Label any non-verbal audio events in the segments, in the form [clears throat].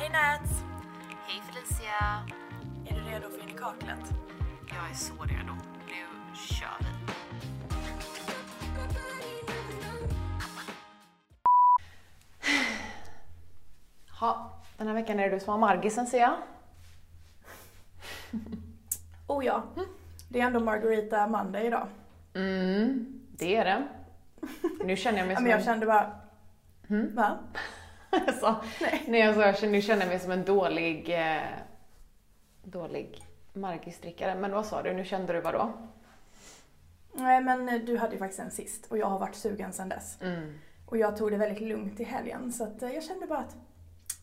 Hej Nat! Hej Felicia! Är du redo för in i kaklet? Jag är så redo. Nu kör vi. Ha, den här veckan är det du som har Margisen ser jag. Oh ja, det är ändå Margarita Monday idag. Mm, det är det. Nu känner jag mig Ja, som men jag en... kände bara... Va? [laughs] sa, nej. jag sa, jag känner jag mig som en dålig, eh, dålig Margisdrickare. Men vad sa du? Nu kände du vad då? Nej men eh, du hade ju faktiskt en sist och jag har varit sugen sedan dess. Mm. Och jag tog det väldigt lugnt i helgen så att eh, jag kände bara att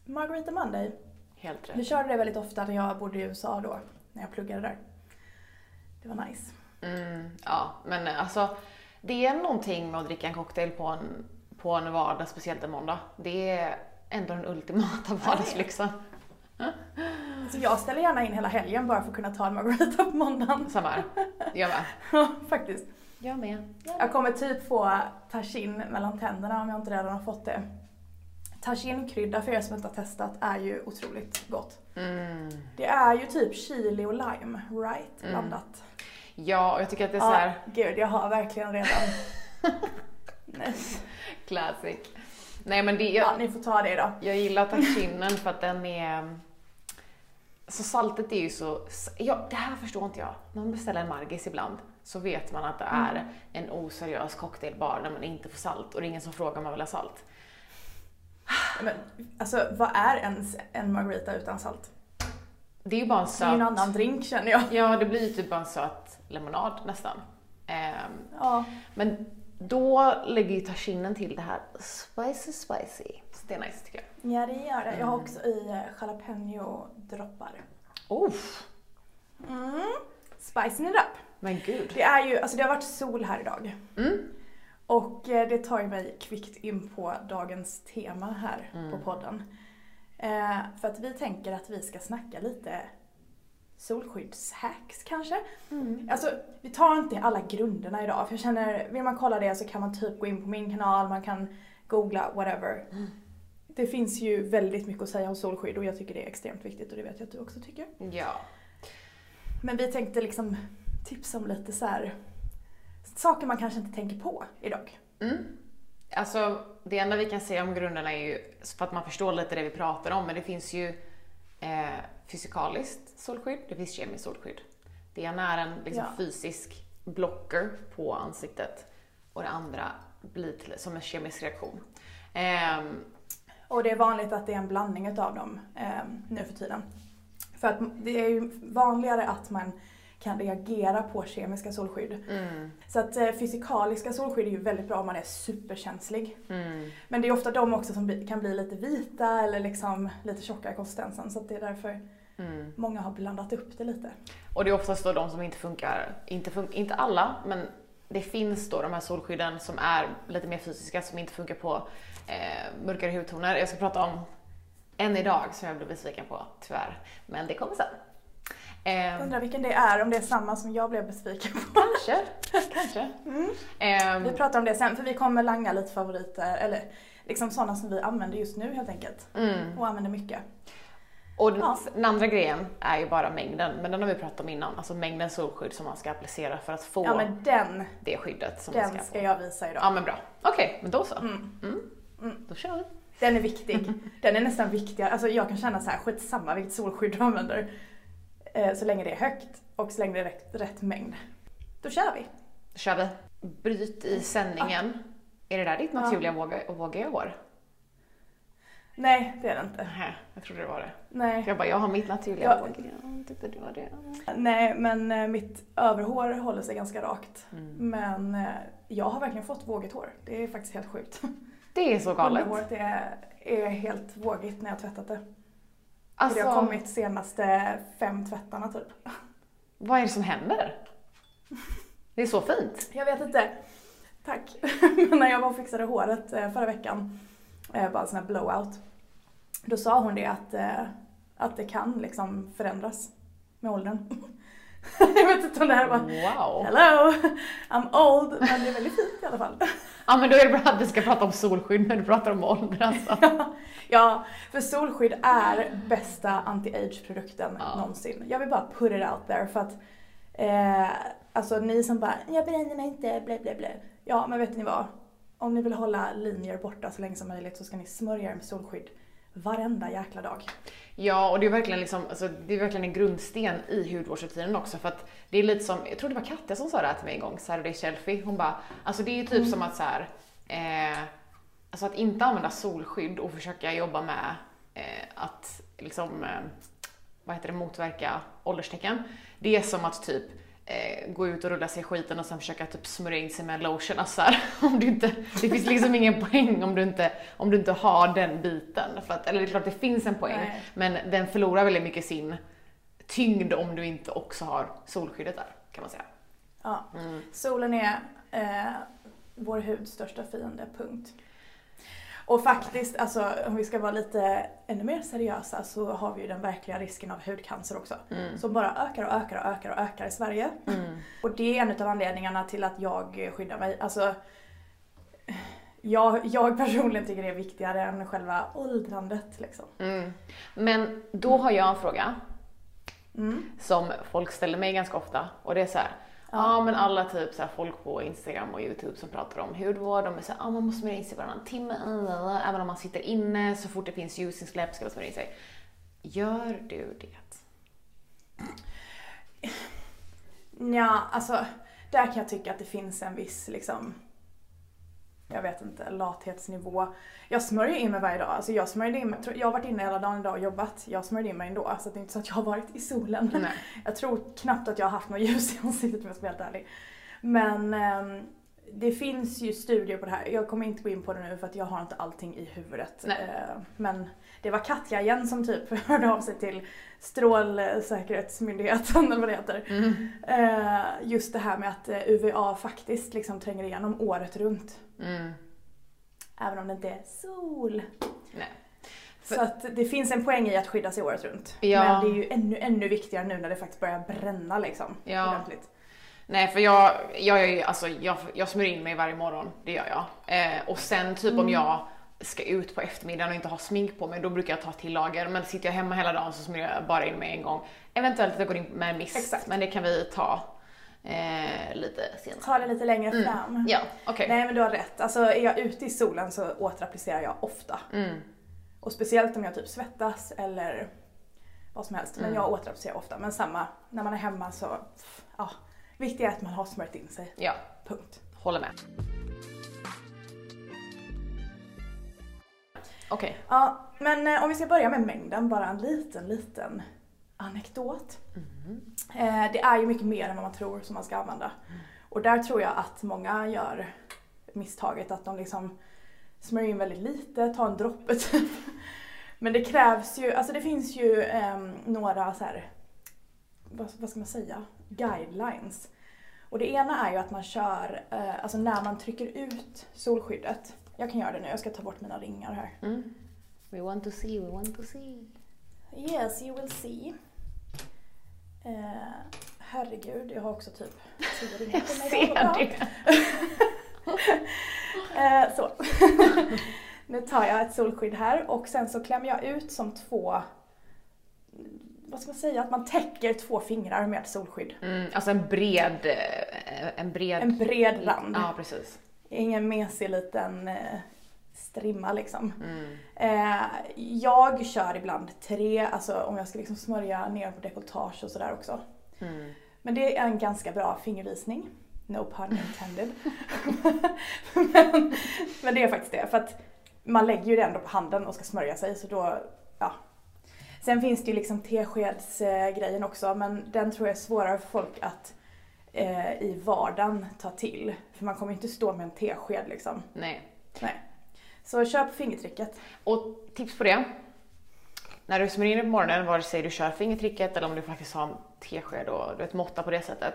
Margarita Monday. Helt Vi rätt. körde det väldigt ofta när jag bodde i USA då, när jag pluggade där. Det var nice. Mm, ja, men alltså det är någonting med att dricka en cocktail på en, på en vardag, speciellt en måndag. Det är ändå den ultimata vardagslyxen. Så jag ställer gärna in hela helgen bara för att kunna ta en Margarita på måndagen. Samma här. Jag med. [laughs] Faktiskt. Jag med. Jag kommer typ få tajin mellan tänderna om jag inte redan har fått det. Tajinkrydda för er som inte har testat är ju otroligt gott. Mm. Det är ju typ chili och lime, right? Mm. Blandat. Ja, och jag tycker att det är så Ja, här gud jag har verkligen redan... [laughs] Nej. [laughs] classic. Nej men det, Ja, jag, ni får ta det då. jag gillar tajinen för att den är... Så saltet är ju så... Ja, det här förstår inte jag. När man beställer en Margis ibland så vet man att det är Mm. en oseriös cocktailbar där man inte får salt och det är ingen som frågar om man vill ha salt. [sighs] Men, alltså vad är ens en margarita utan salt? Det är ju bara en Det är en söt... annan drink känner jag. Ja, det blir ju typ bara en söt lemonad nästan. Ehm, Ja. men då lägger ju taginen till det här spicy spicy. Så det är nice tycker jag. ja, det gör det. Jag har också i eh, jalapeno-droppar. Uff, Mm. Spicing it up. men gud. Det är ju, alltså det har varit sol här idag. Mm. Och eh, det tar ju mig kvickt in på dagens tema här Mm. på podden. Eh, för att vi tänker att vi ska snacka lite solskyddshacks kanske. Mm. Alltså, vi tar inte alla grunderna idag för jag känner, vill man kolla det så kan man typ gå in på min kanal, man kan googla, whatever. Mm. Det finns ju väldigt mycket att säga om solskydd och jag tycker det är extremt viktigt och det vet jag att du också tycker. Ja. Men vi tänkte liksom tipsa om lite så här saker man kanske inte tänker på idag. Mm. Alltså, det enda vi kan säga om grunderna är ju, för att man förstår lite det vi pratar om, men det finns ju eh, fysikaliskt solskydd, det finns kemiskt solskydd. Det ena är en liksom, Ja. fysisk blocker på ansiktet och det andra blir till, som en kemisk reaktion. Ehm, Och det är vanligt att det är en blandning utav dem eh, nu för tiden. För att det är ju vanligare att man kan reagera på kemiska solskydd. mm, Så att eh, fysikaliska solskydd är ju väldigt bra om man är superkänslig. mm, Men det är ofta de också som kan bli lite vita eller liksom lite tjockare i konsistensen. Så det är därför mm. många har blandat upp det lite. Och det är oftast då de som inte funkar, inte, fun- inte alla, men det finns då de här solskydden som är lite mer fysiska som inte funkar på eh, mörkare hudtoner. Jag ska prata om en idag som jag blev besviken på, tyvärr. Men det kommer sen. Eh, Undrar vilken det är, om det är samma som jag blev besviken på. kanske, [laughs] kanske. Mm. Eh, Vi pratar om det sen för vi kommer langa lite favoriter, eller liksom sådana som vi använder just nu helt enkelt. mm. Och använder mycket. Och den, Ja. den andra grejen är ju bara mängden, men den har vi pratat om innan. Alltså mängden solskydd som man ska applicera för att få Ja men den, det skyddet som man den ska ska få. jag visa idag. Ja men bra. Okej, men då så. Mm. Mm. Mm. Då kör vi. Den är viktig. [laughs] Den är nästan viktigare. Alltså jag kan känna så här, skitsamma vilket solskydd du använder. Eh, så länge det är högt och så länge det är rätt, rätt mängd. Då kör vi. Då kör vi. Bryt i sändningen. Är det där ditt Ja. naturliga våga, vågiga hår? Nej, det är det inte. Nej, jag trodde det var det. Nej, Jag bara, jag har mitt naturliga Ja. vågiga. Jag tyckte du var det. Nej men eh, mitt överhår håller sig ganska rakt. Mm. Men eh, jag har verkligen fått vågigt hår. Det är faktiskt helt sjukt. Det är så galet. Underhåret är, är helt vågigt när jag har tvättat det. Alltså, Det har kommit senaste fem tvättarna typ. vad är det som händer? Det är så fint. Jag vet inte. Tack. Men [laughs] när jag var och fixade håret eh, förra veckan, eh, bara en sån här blowout, då sa hon det att, eh, att det kan liksom förändras med åldern. [laughs] [laughs] jag vet inte om det här var Wow. Hello, I'm old, men det är väldigt fint i alla fall. [laughs] Ja men då är det bra att vi ska prata om solskydd när du pratar om ålder alltså. [laughs] Ja, ja, för solskydd är bästa anti-age-produkten Ja. någonsin. Jag vill bara put it out there för att eh, alltså ni som bara jag bränner mig inte, blä blä blä. Ja, men vet ni vad? Om ni vill hålla linjer borta så länge som möjligt så ska ni smörja er med solskydd varenda jäkla dag. Ja, och det är verkligen liksom, alltså, det är verkligen en grundsten i hudvårdsrutinen också för att det är lite som, jag tror det var Katja som sa det här till mig en gång, Saturday Selfie, hon bara, alltså det är typ som att så här, eh, alltså att inte använda solskydd och försöka jobba med eh, att liksom, eh, vad heter det, motverka ålderstecken. Det är som att typ eh, gå ut och rulla sig i skiten och sen försöka typ smörja in sig med lotion. Alltså så här, [laughs] om du inte, det finns liksom ingen poäng om du inte, om du inte har den biten. För att, eller det är klart det finns en poäng, Nej. men den förlorar väldigt mycket sin tyngd om du inte också har solskyddet där, kan man säga. Ja. Mm. Solen är eh, vår huds största fiende, punkt. Och faktiskt, alltså, om vi ska vara lite ännu mer seriösa så har vi ju den verkliga risken av hudcancer också. Mm. Som bara ökar och ökar och ökar och ökar i Sverige. Mm. Och det är en av anledningarna till att jag skyddar mig. Alltså, jag, jag personligen tycker det är viktigare än själva åldrandet liksom. Mm. Men då har jag en fråga Mm. som folk ställer mig ganska ofta och det är så här. Ja men alla typ så här, folk på Instagram och Youtube som pratar om hudvård, de är såhär, ah, man måste smörja in sig varannan timme, äh, även om man sitter inne, så fort det finns ljus i släpp ska man smörja in sig. Gör du det? Ja, alltså där kan jag tycka att det finns en viss liksom jag vet inte, lathetsnivå. Jag smörjer in mig varje dag. Alltså jag, smörjde in mig, jag har varit inne hela dagen idag och jobbat. Jag smörjde in mig ändå. Så det är inte så att jag har varit i solen. Nej. [laughs] Jag tror knappt att jag har haft något ljus i ansiktet om jag ska vara helt ärlig. Men ehm, det finns ju studier på det här. Jag kommer inte gå in på det nu för att jag har inte allting i huvudet. Eh, men det var Katja igen som typ [laughs] hörde av sig till Strålsäkerhetsmyndigheten eller vad det heter. Mm. Eh, just det här med att eh, UVA faktiskt liksom tränger igenom året runt. Mm. Även om det inte är sol. Nej. För- Så att det finns en poäng i att skydda sig året runt. Ja. Men det är ju ännu, ännu viktigare nu när det faktiskt börjar bränna liksom. Ja. Ordentligt. Nej för jag, jag, är ju- alltså, jag, jag smörjer in mig varje morgon, det gör jag. Eh, och sen typ Mm. om jag ska ut på eftermiddagen och inte har smink på mig, då brukar jag ta till lager. Men sitter jag hemma hela dagen så smörjer jag bara in mig en gång. Eventuellt att jag går in med mist, Exakt. men det kan vi ta eh, lite senare. Ta det lite längre Mm. fram. Ja, okej. Nej men du har rätt. Alltså är jag ute i solen så återapplicerar jag ofta. Mm. Och speciellt om jag typ svettas eller vad som helst. Men Mm. jag återapplicerar ofta. Men samma, när man är hemma så, ja. Viktigt är att man har smörjt in sig. Ja, Punkt. håller med. Okej. Ja, men eh, om vi ska börja med mängden, bara en liten, liten anekdot. Eh, det är ju mycket mer än vad man tror som man ska använda. Och där tror jag att många gör misstaget att de liksom smörjer in väldigt lite, tar en droppe typ. Men det krävs ju, alltså det finns ju ehm, några så här, vad, vad ska man säga, guidelines. Och det ena är ju att man kör, eh, alltså när man trycker ut solskyddet. Jag kan göra det nu, jag ska ta bort mina ringar här. Mm. We want to see, we want to see. Yes, you will see. Eh, herregud, jag har också typ [laughs] tio ringar Jag på mig. ser idag. det. [laughs] Eh, så. [laughs] nu tar jag ett solskydd här och sen så klämmer jag ut som två, vad ska man säga, att man täcker två fingrar med solskydd. Mm, alltså en bred, eh, en bred... En bred rand. Ja, precis. Ingen mesig liten eh, strimma liksom. Mm. Eh, jag kör ibland tre, alltså om jag ska liksom smörja ner på dekolletage och sådär också. Mm. Men det är en ganska bra fingervisning. No pun intended. men, [laughs] [laughs] men det är faktiskt det. För att man lägger ju det ändå på handen och ska smörja sig så då, ja. Sen finns det ju liksom teskedsgrejen också men den tror jag är svårare för folk att eh, i vardagen ta till. För man kommer ju inte stå med en tesked liksom. Nej. Nej. Så kör på fingertrycket. Och tips på det. När du smörjer in på morgonen, vare sig du kör fingertricket eller om du faktiskt har en tesked och du vet, måtta på det sättet.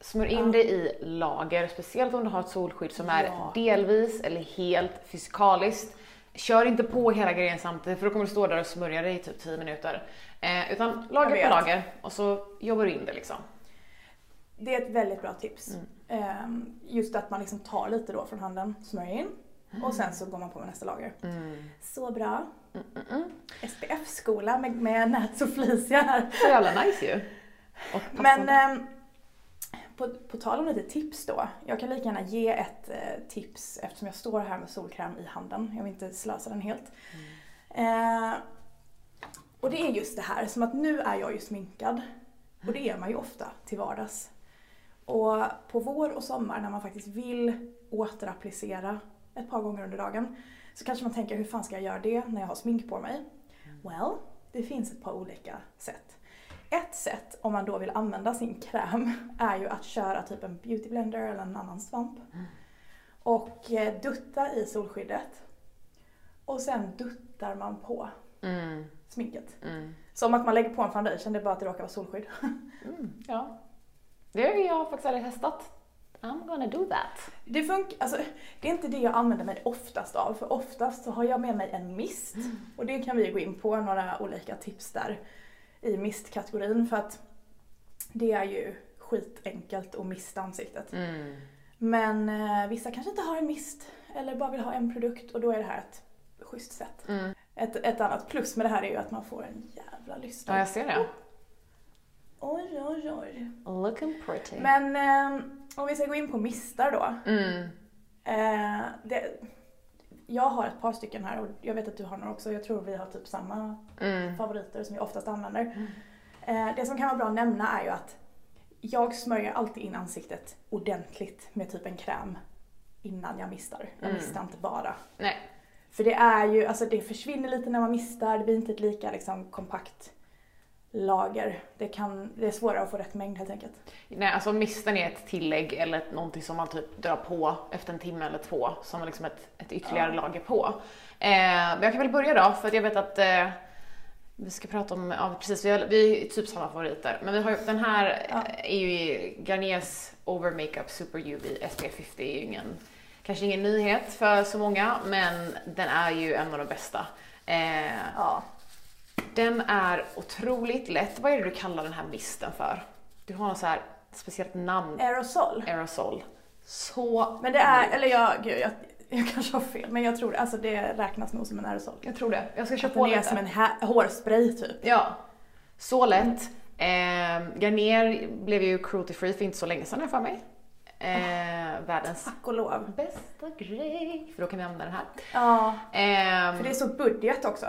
Smörj in Ja. det i lager, speciellt om du har ett solskydd som är Ja. delvis eller helt fysikaliskt. Kör inte på hela grejen samtidigt för då kommer du stå där och smörja dig i typ 10 minuter. Eh, utan lager på lager och så jobbar du in det liksom. det är ett väldigt bra tips. Ehm, just att man liksom tar lite då från handen, smörjer in och sen så går man på med nästa lager. Så bra. SPF-skola med, med Nats och Felicia här. Så jävla nice ju. Men ehm, på, på tal om lite tips då. Jag kan lika gärna ge ett eh, tips eftersom jag står här med solkräm i handen. Jag vill inte slösa den helt. Eh, och det är just det här, som att nu är jag ju sminkad. Och det är man ju ofta till vardags. Och på vår och sommar när man faktiskt vill återapplicera ett par gånger under dagen så kanske man tänker hur fan ska jag göra det när jag har smink på mig? Well, det finns ett par olika sätt. Ett sätt om man då vill använda sin kräm är ju att köra typ en beauty blender eller en annan svamp. Och eh, dutta i solskyddet. Och sen duttar man på Mm, sminket. mm, Som att man lägger på en foundation, det är bara att det råkar vara solskydd. [laughs] mm, ja. Det har jag faktiskt aldrig testat. I'm gonna do that. Det funkar, alltså det är inte det jag använder mig oftast av, för oftast så har jag med mig en mist. Och det kan vi gå in på, några olika tips där i mistkategorin för att det är ju skitenkelt att mista ansiktet. Mm. Men eh, vissa kanske inte har en mist eller bara vill ha en produkt och då är det här ett schysst sätt. Mm. Ett, ett annat plus med det här är ju att man får en jävla lyster. Ja, jag ser det. Oj, oj, oj. Looking pretty. Men eh, om vi ska gå in på mistar då. Mm. Eh, det, jag har ett par stycken här och jag vet att du har några också. Jag tror vi har typ samma Mm. favoriter som vi oftast använder. Eh, det som kan vara bra att nämna är ju att jag smörjer alltid in ansiktet ordentligt med typ en kräm innan jag mistar. Jag Mm. mistar inte bara. Nej. För det är ju, alltså det försvinner lite när man mistar, det blir inte ett lika liksom kompakt lager. Det, kan, det är svårare att få rätt mängd helt enkelt. Nej, alltså misten är ett tillägg eller någonting som man typ drar på efter en timme eller två som liksom ett, ett ytterligare lager på. Eh, men jag kan väl börja då för att jag vet att eh, vi ska prata om, ja precis, vi har, vi är typ samma favoriter. Men vi har den här Ja. är ju Garniers Over Makeup Super UV SPF 50 är ju ingen, kanske ingen nyhet för så många, men den är ju en av de bästa. Eh, Ja. Den är otroligt lätt. Vad är det du kallar den här misten för? Du har något så här speciellt namn. Aerosol. Aerosol. Så Men det är, eller jag, gud jag, jag kanske har fel men jag tror alltså det räknas nog som en aerosol. Jag tror det. Jag ska Att på den är lite. som en hårspray typ. Ja. Så lätt. Eh, Garnier blev ju cruelty free för inte så länge sedan jag för mig. Eh, världens Tack och lov. bästa grej. För då kan vi använda den här. Ja, Ehm, för det är så budget också.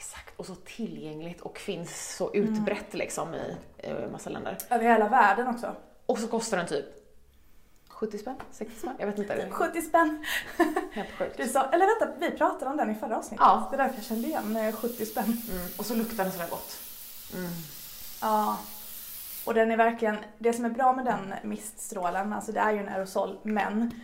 Exakt, och så tillgängligt och finns så utbrett liksom i eh, massa länder. Över hela världen också. Och så kostar den typ 70 spänn? 60 spänn? Jag vet inte. Det är 70 spänn. [laughs] helt sjukt. Du sa, eller vänta, vi pratade om den i förra avsnittet. Ja. Det är därför jag kände igen eh, 70 spänn. Mm. Och så luktar den sådär gott. Mm. Ja. Och den är verkligen, det som är bra med den miststrålen, alltså det är ju en aerosol, men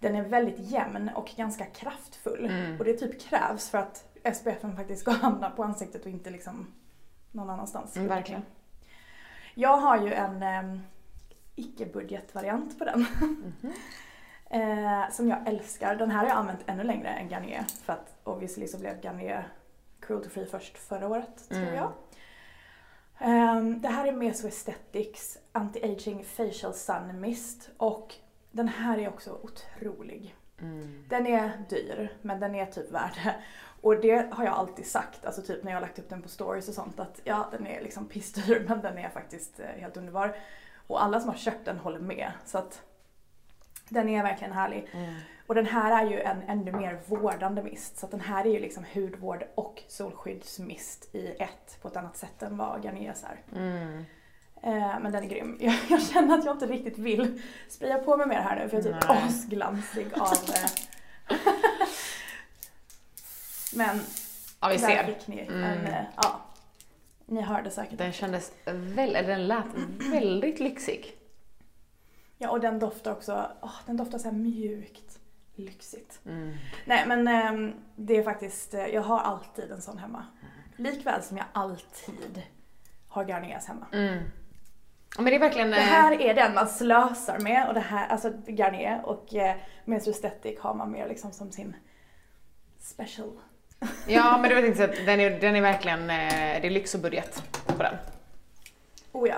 den är väldigt jämn och ganska kraftfull. Mm. Och det typ krävs för att SPFen faktiskt ska hamna på ansiktet och inte liksom någon annanstans. Mm, verkligen. Jag har ju en eh, icke-budgetvariant på den. [laughs] eh, som jag älskar. Den här har jag använt ännu längre än Garnier. För att obviously så blev Garnier cruelty free först förra året, tror Mm. jag. Ehm, det här är Meso Aesthetics Anti-Aging Facial Sun Mist. Och den här är också otrolig. Mm. Den är dyr, men den är typ värd. Och det har jag alltid sagt, alltså typ när jag har lagt upp den på stories och sånt, att ja, den är liksom [laughs] pissdyr, men den är faktiskt eh, helt underbar. Och alla som har köpt den håller med, så att den är verkligen härlig. Mm. Och den här är ju en ännu mer vårdande mist, så att den här är ju liksom hudvård och solskyddsmist i ett på ett annat sätt än vad Garniers är. Mm. Eh, men den är grym. [laughs] Jag, jag känner att jag inte riktigt vill spraya på mig mer här nu för jag är typ asglansig av... Eh... men Ja, vi ser. fick ni Mm. en... Eh, ja, ni hörde säkert. Den kändes väl, eller den lät väldigt lyxig. Ja, och den doftar också... åh, den doftar så mjukt, lyxigt. Mm. Nej, men ehm, det är faktiskt... eh, Jag har alltid en sån hemma. Likväl som jag alltid har Garniers hemma. Mm. Men det är verkligen... Det eh, här är den man slösar med och det här, alltså Garnier och eh, Men's Aesthetic har man mer liksom som sin special. Ja, men du vet inte, den är, den är verkligen, eh, det är lyx och budget på den. Oh ja.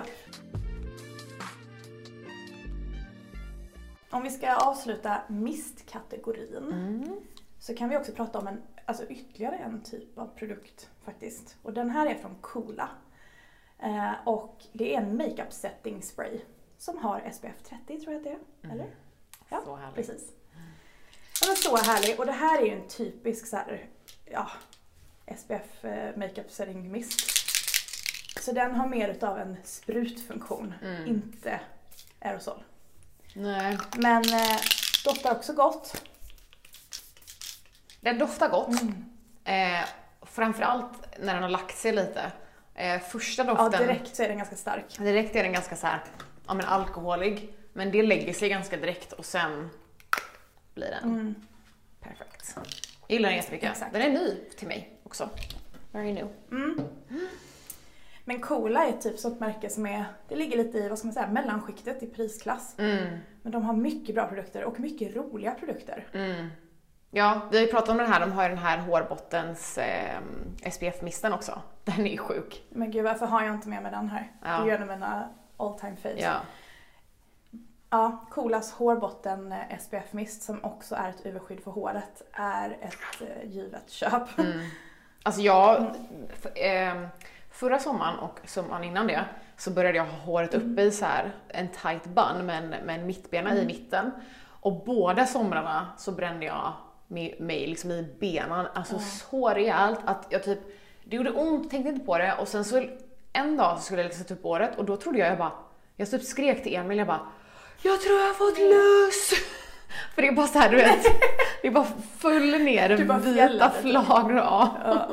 Om vi ska avsluta mistkategorin Mm. så kan vi också prata om en, alltså ytterligare en typ av produkt faktiskt. Och den här är från Coola. Eh, och det är en makeup setting spray som har SPF 30 tror jag att det är. Eller? Ja, Så härligt. Precis. Den är så härlig och det här är ju en typisk så här, ja, SPF eh, makeup setting mist. Så den har mer utav en sprutfunktion, Mm. inte aerosol. Nej. Men eh, doftar också gott. Den doftar gott. Mm. Eh, framförallt när den har lagt sig lite. Eh, första Ja, doften, direkt så är den ganska stark. direkt är den ganska så här, ja men alkoholig. Men det lägger sig ganska direkt och sen blir den Mm. perfekt. Jag gillar den jättemycket. Exakt. Den är ny till mig också. Very new. Mm. Men Coola är typ sånt märke som är, det ligger lite i, vad ska man säga, mellanskiktet i prisklass. Mm. Men de har mycket bra produkter och mycket roliga produkter. Mm. Ja, vi har ju pratat om den här, de har ju den här hårbottens eh, SPF-misten också. Den är ju sjuk. Men gud varför har jag inte med mig den här? Ja. Det är ju en av mina all time faves. Ja. Ja, Coolas hårbotten eh, SPF mist som också är ett UV-skydd för håret är ett eh, givet köp. Mm. Alltså jag, ehm, förra sommaren och sommaren innan det så började jag ha håret uppe i så här en tight bun med en, med en mittbena i mitten. Och båda somrarna så brände jag mig, mig liksom i benen, alltså så rejält att jag typ, det gjorde ont, tänkte inte på det och sen så en dag så skulle jag sätta upp håret och då trodde jag, jag bara, jag typ skrek till Emil, jag bara jag tror jag har fått lus! [laughs] För det är bara så här, du vet, det är bara full ner bara vita flagor. Ja. [laughs]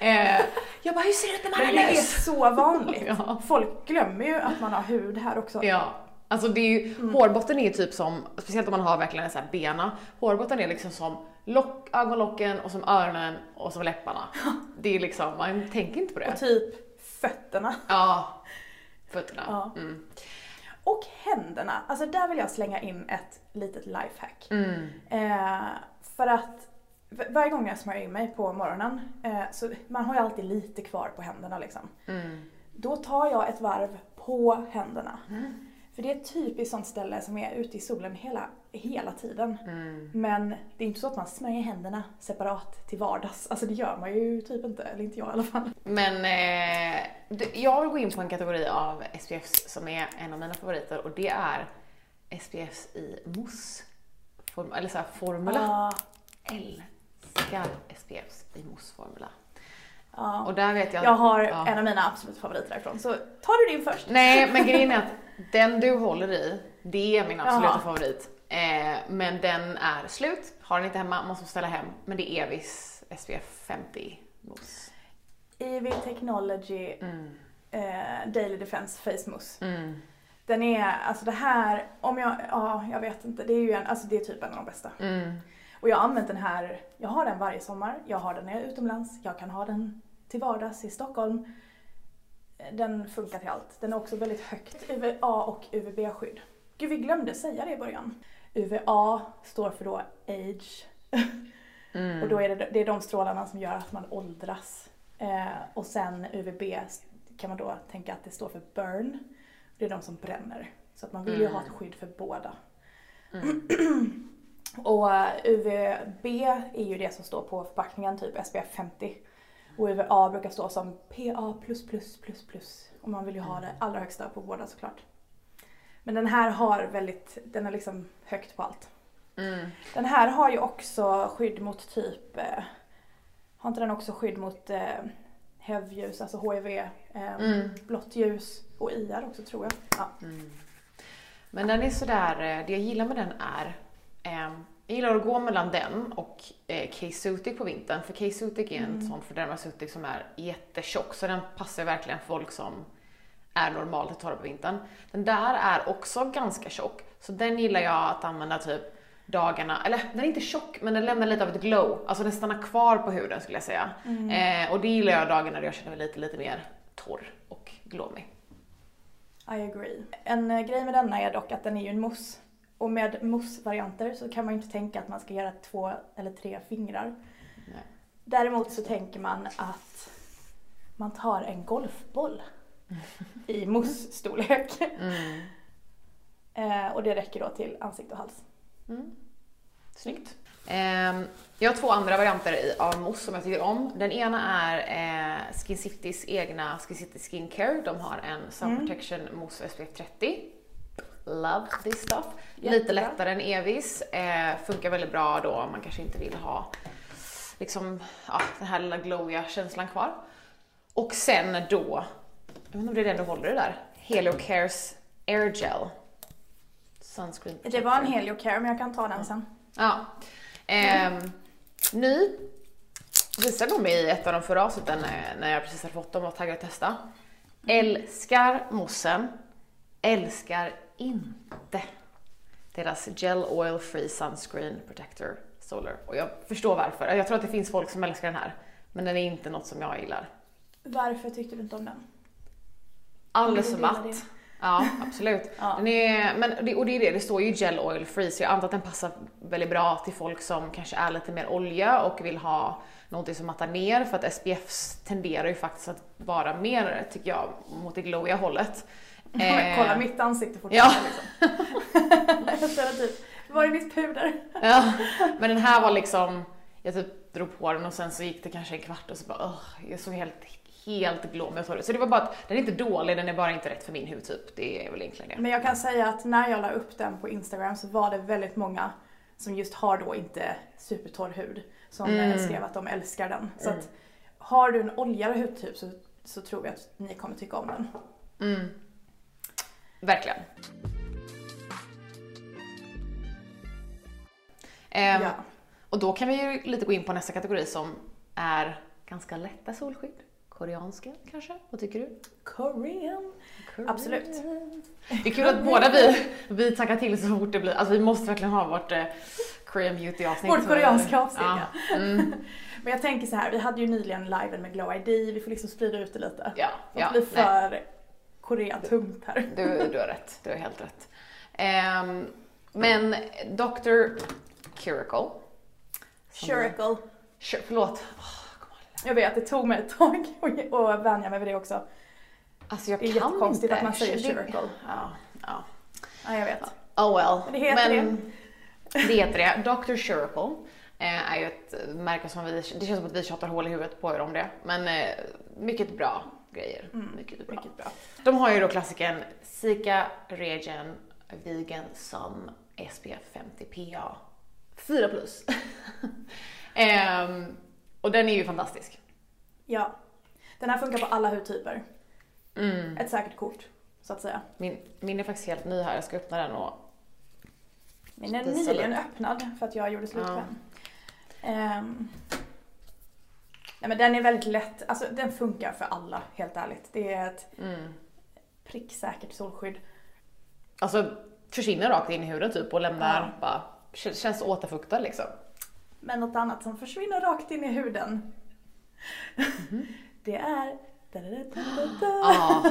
Eh, jag bara, hur ser det ut när man Men är det är så vanligt. [laughs] Ja. Folk glömmer ju att man har hud här också. Ja, alltså det är ju, Mm. hårbotten är ju typ som, speciellt om man har verkligen en sån här bena, hårbotten är liksom som lock, ögonlocken och som öronen och som läpparna. Det är liksom, man tänker inte på det. Och typ fötterna. Ja, fötterna. Ja. Mm. Och händerna. Alltså där vill jag slänga in ett litet lifehack. Mm. Eh, för att varje gång jag smörjer in mig på morgonen, eh, så man har ju alltid lite kvar på händerna liksom. Mm. Då tar jag ett varv på händerna. För det är ett typiskt sånt ställe som är ute i solen hela, hela tiden. Mm. Men det är inte så att man smörjer händerna separat till vardags. Alltså det gör man ju typ inte, eller inte jag i alla fall. Men eh, jag vill gå in på en kategori av SPFs som är en av mina favoriter och det är SPFs i mousse. Form, eller såhär formula. Ja, Älskar SPFs i mousseformula. ja. Och där vet jag... Jag har ja. en av mina absoluta favoriter därifrån. Så tar du din först? Nej, men grejen är att den du håller i, det är min absoluta Jaha. favorit. Eh, men den är slut, har den inte hemma, måste ställa hem. Men det är Evis SPF 50 mousse. EV Technology Mm. eh, Daily Defense Face Mousse. Mm. Den är, alltså det här, om jag, ja jag vet inte, det är ju en, alltså det är typ en av de bästa. Mm. Och jag har använt den här, jag har den varje sommar, jag har den när jag är utomlands, jag kan ha den till vardags i Stockholm. Den funkar till allt. Den är också väldigt högt UVA och UVB-skydd. Gud, vi glömde säga det i början. UVA står för då age. Mm. [laughs] Och då är det, det är de strålarna som gör att man åldras. Eh, och sen UVB kan man då tänka att det står för burn. Det är de som bränner. Så att man vill ju Mm. ha ett skydd för båda. Mm. [clears throat] Och eh, UVB är ju det som står på förpackningen, typ SPF 50. Och UVA brukar stå som PA+++++. Och man vill ju ha det allra högsta på båda såklart. Men den här har väldigt, den är liksom högt på allt. Mm. Den här har ju också skydd mot typ, eh, har inte den också skydd mot eh, HIV-ljus, alltså HIV, eh, Mm. blått ljus och IR också tror jag. Ja. Mm. Men den är sådär, eh, det jag gillar med den är, ehm, jag gillar att gå mellan den och eh, K-Sutic på vintern, för K-Sutic är en Mm. sån Dermasutic som är jättetjock, så den passar verkligen folk som är normalt att det på vintern. Den där är också ganska tjock, så den gillar jag att använda typ dagarna, eller den är inte tjock men den lämnar lite av ett glow, alltså den stannar kvar på huden skulle jag säga. Eh, och det gillar jag dagarna när jag känner mig lite, lite mer torr och glowy. I agree. En eh, grej med denna är dock att den är ju en mousse. Och med mousse-varianter så kan man ju inte tänka att man ska göra två eller tre fingrar. Nej. Däremot så tänker man att man tar en golfboll i mousse-storlek. Mm. Eh, och det räcker då till ansikte och hals. Snyggt. Ehm, jag har två andra varianter i, av mousse som jag tycker om. Den ena är eh, Skin Citys egna Skin City Skincare. De har en Sun Mm. Protection Mousse SPF 30. Love this stuff. Lite Jättebra. lättare än Evis. Eh, funkar väldigt bra då om man kanske inte vill ha liksom, ja, den här lilla glowiga känslan kvar. Och sen då, jag vet inte om det är den du håller i där, Helio Cares Air Gel. Sunscreen Det var en. Heliocare men jag kan ta den sen. Ja. Ehm, ny. Visade de i ett av de förra avsnitten eh, när jag precis hade fått dem och taggade att testa. Älskar moussen. Älskar inte deras Gel Oil Free Sunscreen Protector Solar. Och jag förstår varför. Jag tror att det finns folk som älskar den här. Men den är inte något som jag gillar. Varför tyckte du inte om den? Alldeles för matt. Ja, absolut. [laughs] Ja. Den är, men, det- och det är det, det står ju gel oil free så jag antar att den passar väldigt bra till folk som kanske är lite mer olja och vill ha någonting som mattar ner för att SPFs tenderar ju faktiskt att vara mer, tycker jag, mot det glowiga hållet. [laughs] Eh, Kolla mitt ansikte fortfarande ja. liksom. [laughs] typ, var är mitt puder? Ja, men den här var liksom, jag typ drog på den och sen så gick det kanske en kvart och så bara "Ugh, jag såg helt, helt glåmig och torr ut. Så det var bara att den är inte dålig, den är bara inte rätt för min hudtyp. Det är väl egentligen det. Men jag kan säga att när jag la upp den på Instagram så var det väldigt många som just har då inte supertorr hud som Mm. skrev att de älskar den. Så att har du en oljigare hudtyp så, så tror jag att ni kommer tycka om den. Mm. Verkligen. Ehm, Ja. Och då kan vi ju lite gå in på nästa kategori som är ganska lätta solskydd. Koreanska kanske? Vad tycker du? Korean. Absolut. Det är kul att båda vi, vi taggar till så fort det blir, alltså vi måste verkligen ha vårt eh, Korean beauty avsnitt. Vårt koreanska avsnitt, ja. Mm, [laughs] Men jag tänker så här, vi hade ju nyligen liven med Glow ID, vi får liksom sprida ut det lite. ja, Det ja. blir nej. för Korea-tungt här. Du, du har rätt, du har helt rätt. Ehm, men Dr. Curicle. Shuricle. Kör- Förlåt. Jag vet, det tog mig ett tag [laughs] att- vänja mig vid det också. Alltså jag Det är kan jättekonstigt inte. att man säger Det- Shuricle. Ja, ja. Ja, jag vet. Oh well. Men det heter Men det. heter det. Dr. Shuricle eh, är ju ett märke som vi, det känns som att vi tjatar hål i huvudet på er om det. Men eh, mycket bra grejer. mycket bra. Mycket bra. De har ju då klassiken Sika Regen Vegan Sun SPF 50 PA 4 plus. [laughs] Ehm, och den är ju fantastisk. Ja. Den här funkar på alla hudtyper. Mm. Ett säkert kort, så att säga. Min, min är faktiskt helt ny här, jag ska öppna den och Min är nyligen öppnad för att jag gjorde slut på Ja. den. Ehm. nej men den är väldigt lätt, alltså den funkar för alla helt ärligt. Det är ett mm. pricksäkert solskydd. Alltså försvinner rakt in i huden typ och lämnar Ja. bara, kän- känns återfuktad liksom. Men något annat som försvinner rakt in i huden. Mhm. [laughs] det är... Da, da, da, da, da. Ja,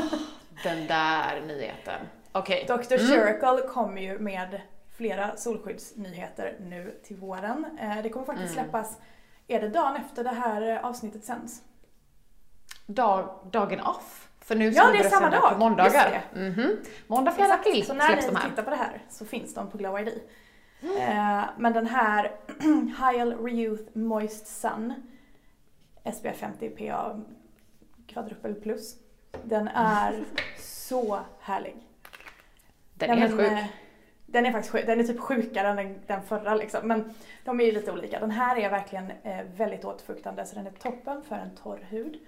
den där nyheten. Okej. Dr. Shuricle kommer ju med flera solskyddsnyheter nu till våren. Eh, Det kommer faktiskt Mm. släppas, är det dagen efter det här eh, avsnittet sänds? Dag, dagen off. För nu Ja, det är samma dag. på måndagar. Just Mhm. Måndag, fredag, april Så när ni de här. tittar på det här så finns de på Glow ID. Eh, men den här [clears throat] Hyal Reuth Moist Sun SPF 50 PA quadruple plus. Den är [laughs] så härlig. Den är Nej, helt men, sjuk. eh, Den är faktiskt sjuk. Den är typ sjukare än den, den förra liksom. Men de är ju lite olika. Den här är verkligen eh, väldigt återfuktande så den är toppen för en torr hud.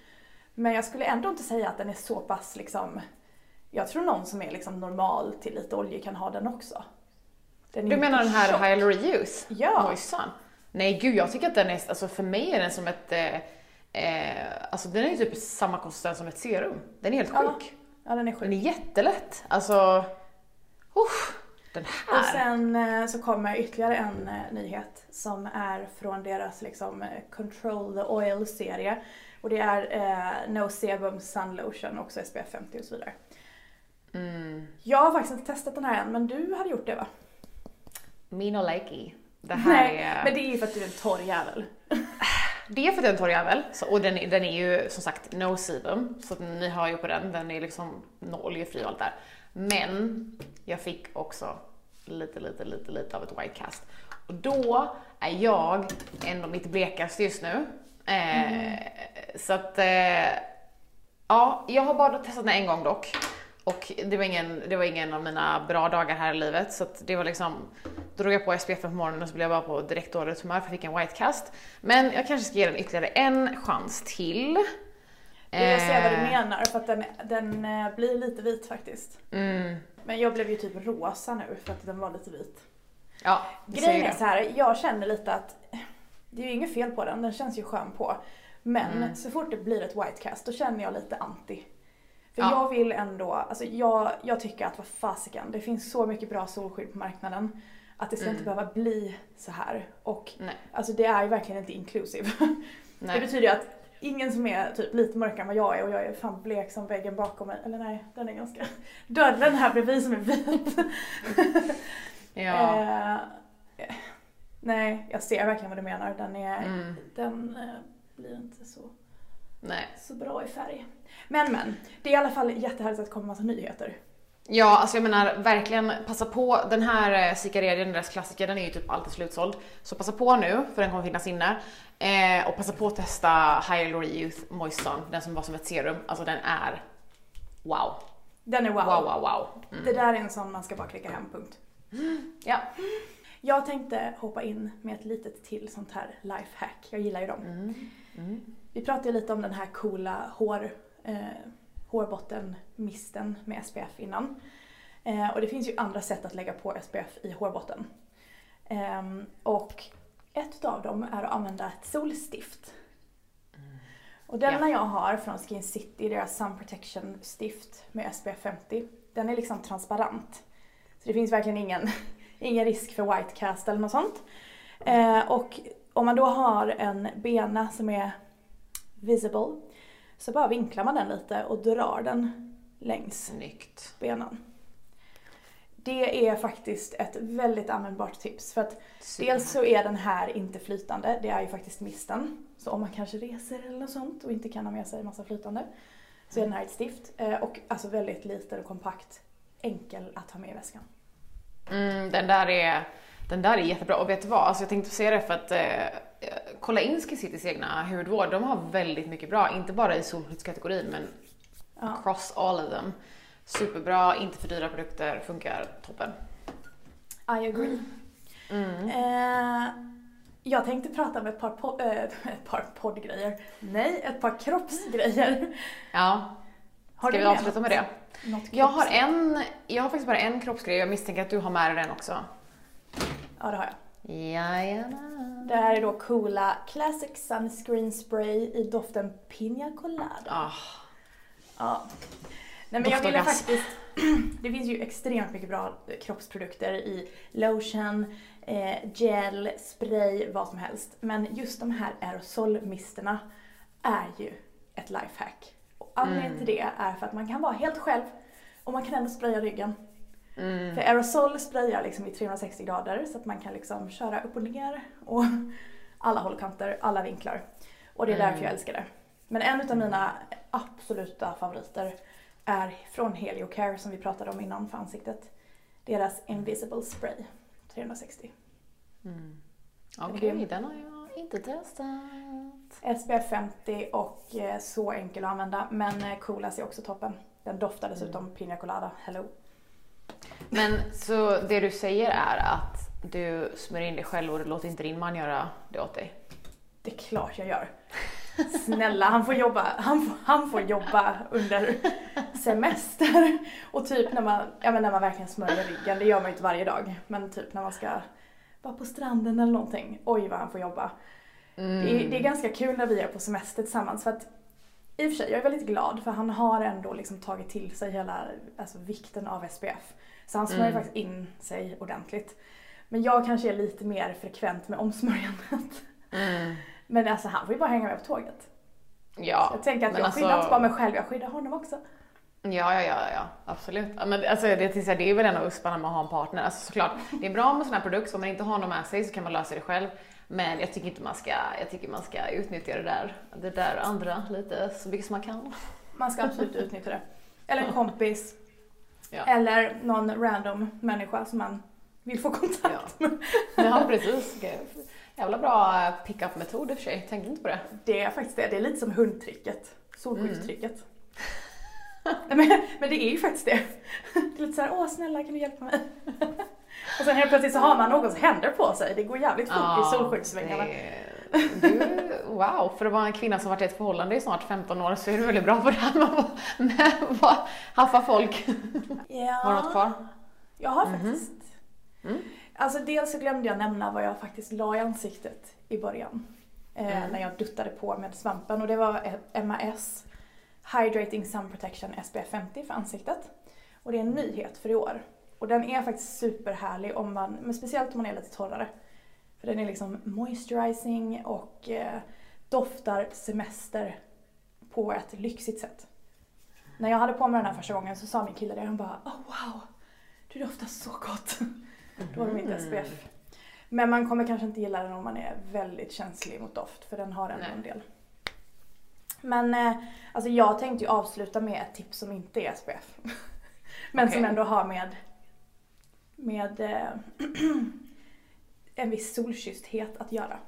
Men jag skulle ändå inte säga att den är så pass liksom jag tror någon som är liksom normal till lite olja kan ha den också. Den Du menar den här tjock. Hyaluruse? Ja. Moist Sun? Nej gud, jag tycker att den är, alltså för mig är den som ett, eh, eh, alltså den är ju typ samma konsistens som ett serum. Den är helt Ja. sjuk. Ja, den är Den sjuk. är jättelätt. Alltså, usch, den Och här. sen eh, så kommer ytterligare en eh, nyhet som är från deras liksom Control the Oil-serie. Och det är eh, No Sebum Sun Lotion, också SPF 50 och så vidare. Mm. Jag har faktiskt inte testat den här än, men du hade gjort det va? Min och likey. Det här Nej, är... men det är ju för att du är en torr jävel. [sighs] Det är för att jag är en torr jävel, så, och den, är- den är ju som sagt no sebum, så ni hör ju på den, den är liksom oljefri och allt där. Men jag fick också lite, lite, lite, lite av ett white cast. Och då är jag ändå mitt blekaste just nu. Eh, Så att, eh, ja, jag har bara testat den en gång dock. Och det var, ingen, det var ingen av mina bra dagar här i livet så att det var liksom, då drog jag på SPF på morgonen och så blev jag bara på direkt dåligt humör för jag fick en white cast. Men jag kanske ska ge den ytterligare en chans till. Jag ser vad du Eh, menar för att den, den eh, blir lite vit faktiskt. Mm, Men jag blev ju typ rosa nu för att den var lite vit. ja, Grejen är så här, jag känner lite att det är ju inget fel på den, den känns ju skön på. Men Mm. så fort det blir ett white cast då känner jag lite anti. För Ja. jag vill ändå, alltså jag, jag tycker att vad fasiken, det finns så mycket bra solskydd på marknaden. Att det ska inte behöva bli så här. Och Mm. Nej. alltså det är ju verkligen inte inclusive. [laughs] Det Nej. betyder ju att ingen som är typ lite mörkare än vad jag är och jag är fan blek som väggen bakom mig. Eller nej, den är ganska... [laughs] Dörren här bredvid som är vit. [laughs] Ja. Eh, nej, jag ser verkligen vad du menar. Den, är, Mm. den eh, blir inte så, Nej. så bra i färg. Men men, det är i alla fall jättehärligt att det kommer massa nyheter. Ja, alltså jag menar verkligen passa på. Den här eh, Cicaredien, deras klassiker, den är ju typ alltid slutsåld. Så passa på nu, för den kommer finnas inne. Eh, och passa på att testa Hyaluronic Youth Moisture, den som var som ett serum. Alltså den är wow. Den är wow. Wow, wow, wow. Mm. Det där är en sån man ska bara klicka hem, punkt. Ja. Jag tänkte hoppa in med ett litet till sånt här lifehack. Jag gillar ju dem. Mm. Vi pratade ju lite om den här coola hår, eh, hårbottenmisten med SPF innan. Eh, och det finns ju andra sätt att lägga på SPF i hårbotten. Ehm, och ett av dem är att använda ett solstift. Och den Ja. jag har från Skin City, deras Sun Protection stift med SPF 50, den är liksom transparent. Så det finns verkligen ingen, [laughs] ingen risk för white cast eller något sånt. Eh, och om man då har en bena som är visible så bara vinklar man den lite och drar den längs Snyggt. benan. Det är faktiskt ett väldigt användbart tips för att dels så är den här inte flytande, det är ju faktiskt misten. Så om man kanske reser eller något sånt och inte kan ha med sig massa flytande så är den här ett stift eh, och alltså väldigt liten och kompakt, enkel att ha med i väskan. Mm, den där är den där är jättebra och vet du vad, alltså jag tänkte säga det för att eh, kolla in Skin Citys egna hudvård, de har väldigt mycket bra, inte bara i solskyddskategorin men Ja. across all of them. Superbra, inte för dyra produkter, funkar toppen. I agree. Mm. Eh, jag tänkte prata om ett par, po- eh, [laughs] ett par poddgrejer. Nej, ett par kroppsgrejer. Ja, Har ska vi avsluta med det? Jag har en, jag har faktiskt bara en kroppsgrej, jag misstänker att du har med dig den också. Ja, det har jag. Jajamän. Det här är då coola Classic Sunscreen Spray i doften Pina Colada. Ah, Ja. Nej men jag ville faktiskt, [clears throat] det finns ju extremt mycket bra kroppsprodukter i lotion, eh, gel, spray, vad som helst. Men just de här aerosolmisterna är ju ett lifehack. Och anledningen till det är för att man kan vara helt själv och man kan ändå spraya ryggen. Mm. För aerosol sprayar liksom i 360 grader så att man kan liksom köra upp och ner och [laughs] alla hållkanter, alla vinklar. Och det är därför jag älskar det. Men en av mina absoluta favoriter är från Heliocare som vi pratade om innan för ansiktet. Deras Invisible Spray 360. Okej, den har jag inte testat. SPF 50 och eh, så enkel att använda men eh, coolast är också toppen. Den doftar dessutom Pina Colada, hello. Men så det du säger är att du smörjer in dig själv och du låter inte din man göra det åt dig? Det är klart jag gör. Snälla, han får jobba, han får, han får jobba under semester. Och typ när man, ja, men när man verkligen smörjer ryggen, det gör man ju inte varje dag. Men typ när man ska vara på stranden eller någonting, oj vad han får jobba. Det, är, det är ganska kul när vi är på semester tillsammans för att i och för sig, jag är väldigt glad för han har ändå liksom tagit till sig hela alltså, vikten av SPF. Så han smörjer faktiskt in sig ordentligt. Men jag kanske är lite mer frekvent med omsmörjandet. Mm. Men alltså han får ju bara hänga med på tåget. Ja, Jag tänker att jag alltså- skyddar inte bara mig själv, jag skyddar honom också. Ja, ja, ja, ja, absolut. Men alltså, det, så det är väl en av usparna med att ha en partner. Alltså, såklart, det är bra med sån här produkt, så om man inte har någon med sig så kan man lösa det själv. Men jag tycker inte man ska, jag tycker man ska utnyttja det där, det där andra lite så mycket som man kan. Man ska absolut utnyttja det. Eller en kompis. Ja. Eller någon random människa som man vill få kontakt med. Ja, precis. Jävla bra eh, pick-up-metod i och för sig. Tänkte inte på det. Det är faktiskt det. Det är lite som hundtricket. Solskyddstricket. Mm. [laughs] Men, men det är ju faktiskt det. Det är lite såhär, åh snälla kan du hjälpa mig? [laughs] Och sen helt plötsligt så har man någons händer på sig. Det går jävligt fort i solskyddssvängarna. det- Du, wow, för att vara en kvinna som varit i ett förhållande i snart 15 år så är du väldigt bra på det här med att med att haffa folk. Ja. Har du något kvar? Jag har Mhm. faktiskt. Mm. Alltså dels så glömde jag nämna vad jag faktiskt la i ansiktet i början. Eh, Mm. När jag duttade på med svampen och det var eh, MAS Hydrating Sun Protection SPF 50 för ansiktet. Och det är en nyhet för i år. Och den är faktiskt superhärlig om man, men speciellt om man är lite torrare. För den är liksom moisturizing och eh, doftar semester på ett lyxigt sätt. När jag hade på mig den här första gången så sa min kille det, han bara oh wow, du doftar så gott. Då var det mitt SPF. Men man kommer kanske inte gilla den om man är väldigt känslig mot doft för den har ändå en del. Men eh, alltså jag tänkte ju avsluta med ett tips som inte är SPF. [laughs] Men som Okej. ändå har med, med eh, [clears throat] en viss solkyssthet att göra.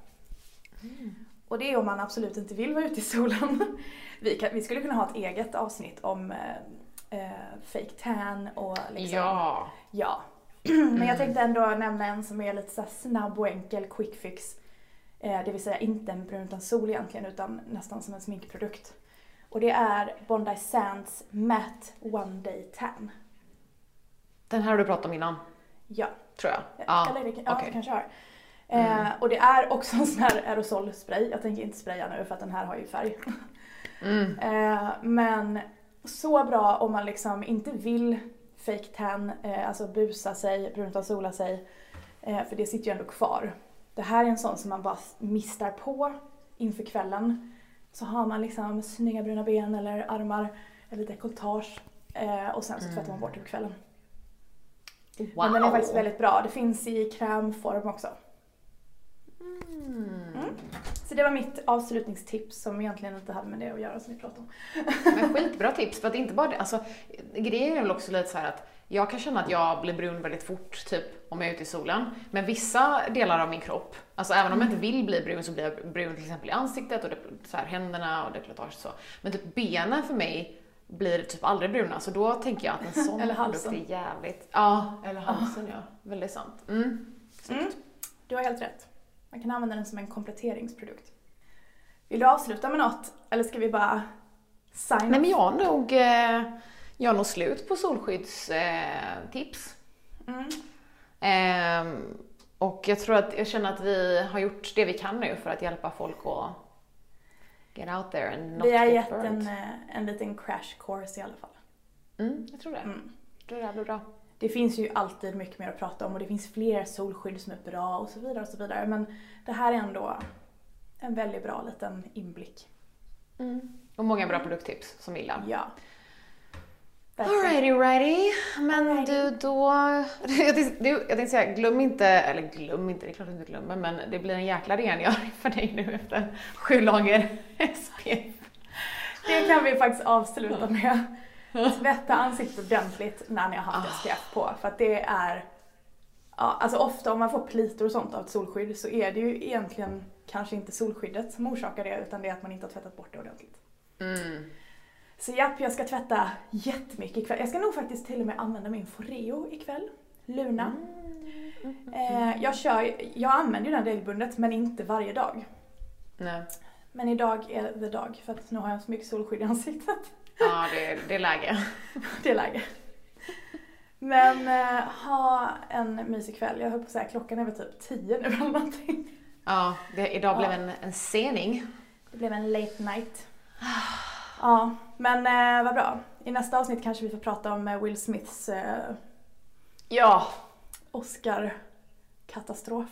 Och det är om man absolut inte vill vara ute i solen. [laughs] Vi, kan, vi skulle kunna ha ett eget avsnitt om eh, eh, fake tan och liksom, Ja. Ja. [clears throat] Men jag tänkte ändå nämna en som är lite så snabb och enkel quick fix. Eh, det vill säga inte en brun utan sol egentligen utan nästan som en sminkprodukt. Och det är Bondi Sands Matte One Day Tan. Den här har du pratat om innan, Ja, tror jag. eller det, ja, okej. det kanske har. Eh, Mm. Och det är också [laughs] en sån här aerosolspray. Jag tänker inte spraya nu för att den här har ju färg. Mm. [laughs] Eh, men så bra om man liksom inte vill fake tan, eh, alltså busa sig, brunta sola sig. Eh, för det sitter ju ändå kvar. Det här är en sån som man bara mistar på inför kvällen. Så har man liksom snygga bruna ben eller armar eller dekolletage. Eh, och sen så tvättar man bort det på kvällen. Wow. Men den är faktiskt väldigt bra. Det finns i krämform också. Mm. Så det var mitt avslutningstips som egentligen inte hade med det att göra som vi pratade om. Men skitbra tips, för att inte bara det. Alltså, grejen är väl också lite så här att jag kan känna att jag blir brun väldigt fort, typ om jag är ute i solen. Men vissa delar av min kropp, alltså även om jag inte vill bli brun så blir jag brun till exempel i ansiktet och det, så här, händerna och dekolletage och så. Men typ benen för mig blir typ aldrig bruna, så då tänker jag att en sån Eller halsen. produkt är jävligt... Ja, eller halsen ja. Väldigt sant. Mm. Mm, du har helt rätt. Man kan använda den som en kompletteringsprodukt. Vill du avsluta med något? Eller ska vi bara sign Nej men jag har nog, eh, jag har nog slut på solskyddstips. Eh. Mm. Ehm, och jag tror att, jag känner att vi har gjort det vi kan nu för att hjälpa folk att get out there and not Vi har get gett burnt. en, eh, en liten crash course i alla fall. Mm, jag tror det. Mm. Jag tror det här blir bra. Det finns ju alltid mycket mer att prata om och det finns fler solskydd som är bra och så vidare och så vidare. Men det här är ändå en väldigt bra liten inblick. Och många bra produkttips som vi gillar. Ja. Alrighty, righty. Men Alrighty. du, då... [laughs] Jag tänkte, säga, glöm inte, eller glöm inte, det är klart du inte glömmer, men det blir en jäkla rengöring [laughs] för dig nu efter sju lager [laughs] SPF. Det kan vi faktiskt avsluta med. Tvätta ansiktet ordentligt när ni har haft. SPF på. För att det är... Ja, alltså ofta om man får plitor och sånt av ett solskydd så är det ju egentligen kanske inte solskyddet som orsakar det utan det är att man inte har tvättat bort det ordentligt. Mm. Så japp, jag ska tvätta jättemycket ikväll. Jag ska nog faktiskt till och med använda min Foreo ikväll. Luna. Eh, jag, kör, jag använder ju den regelbundet men inte varje dag. Nej. Men idag är the dag för att nu har jag så mycket solskydd i ansiktet. Ja, det, det är läge. [laughs] Det är läge. Men eh, ha en mysig kväll. Jag höll på att säga klockan är väl typ 10 nu eller någonting. Ja, det, idag Ja. blev en, en sening. Det blev en late night. [sighs] Ja, men eh, vad bra. I nästa avsnitt kanske vi får prata om eh, Will Smiths eh, Ja. Oscar-katastrof.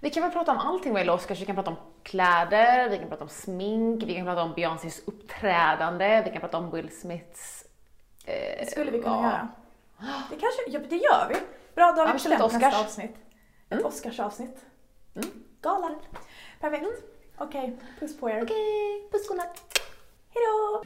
Vi kan väl prata om allting vad gäller Oscars. Vi kan prata om kläder, vi kan prata om smink, vi kan prata om Beyoncés uppträdande, vi kan prata om Will Smiths... Eh, Det skulle vi kunna ja. göra. Det kanske, ja det gör vi. Bra, då har Ja, vi vi kör lite bestämt nästa Oscars. avsnitt. Ett Mm. Oscarsavsnitt. Mm. Gala. Perfekt. Okej, puss på er. Okej, puss godnatt. Hejdå!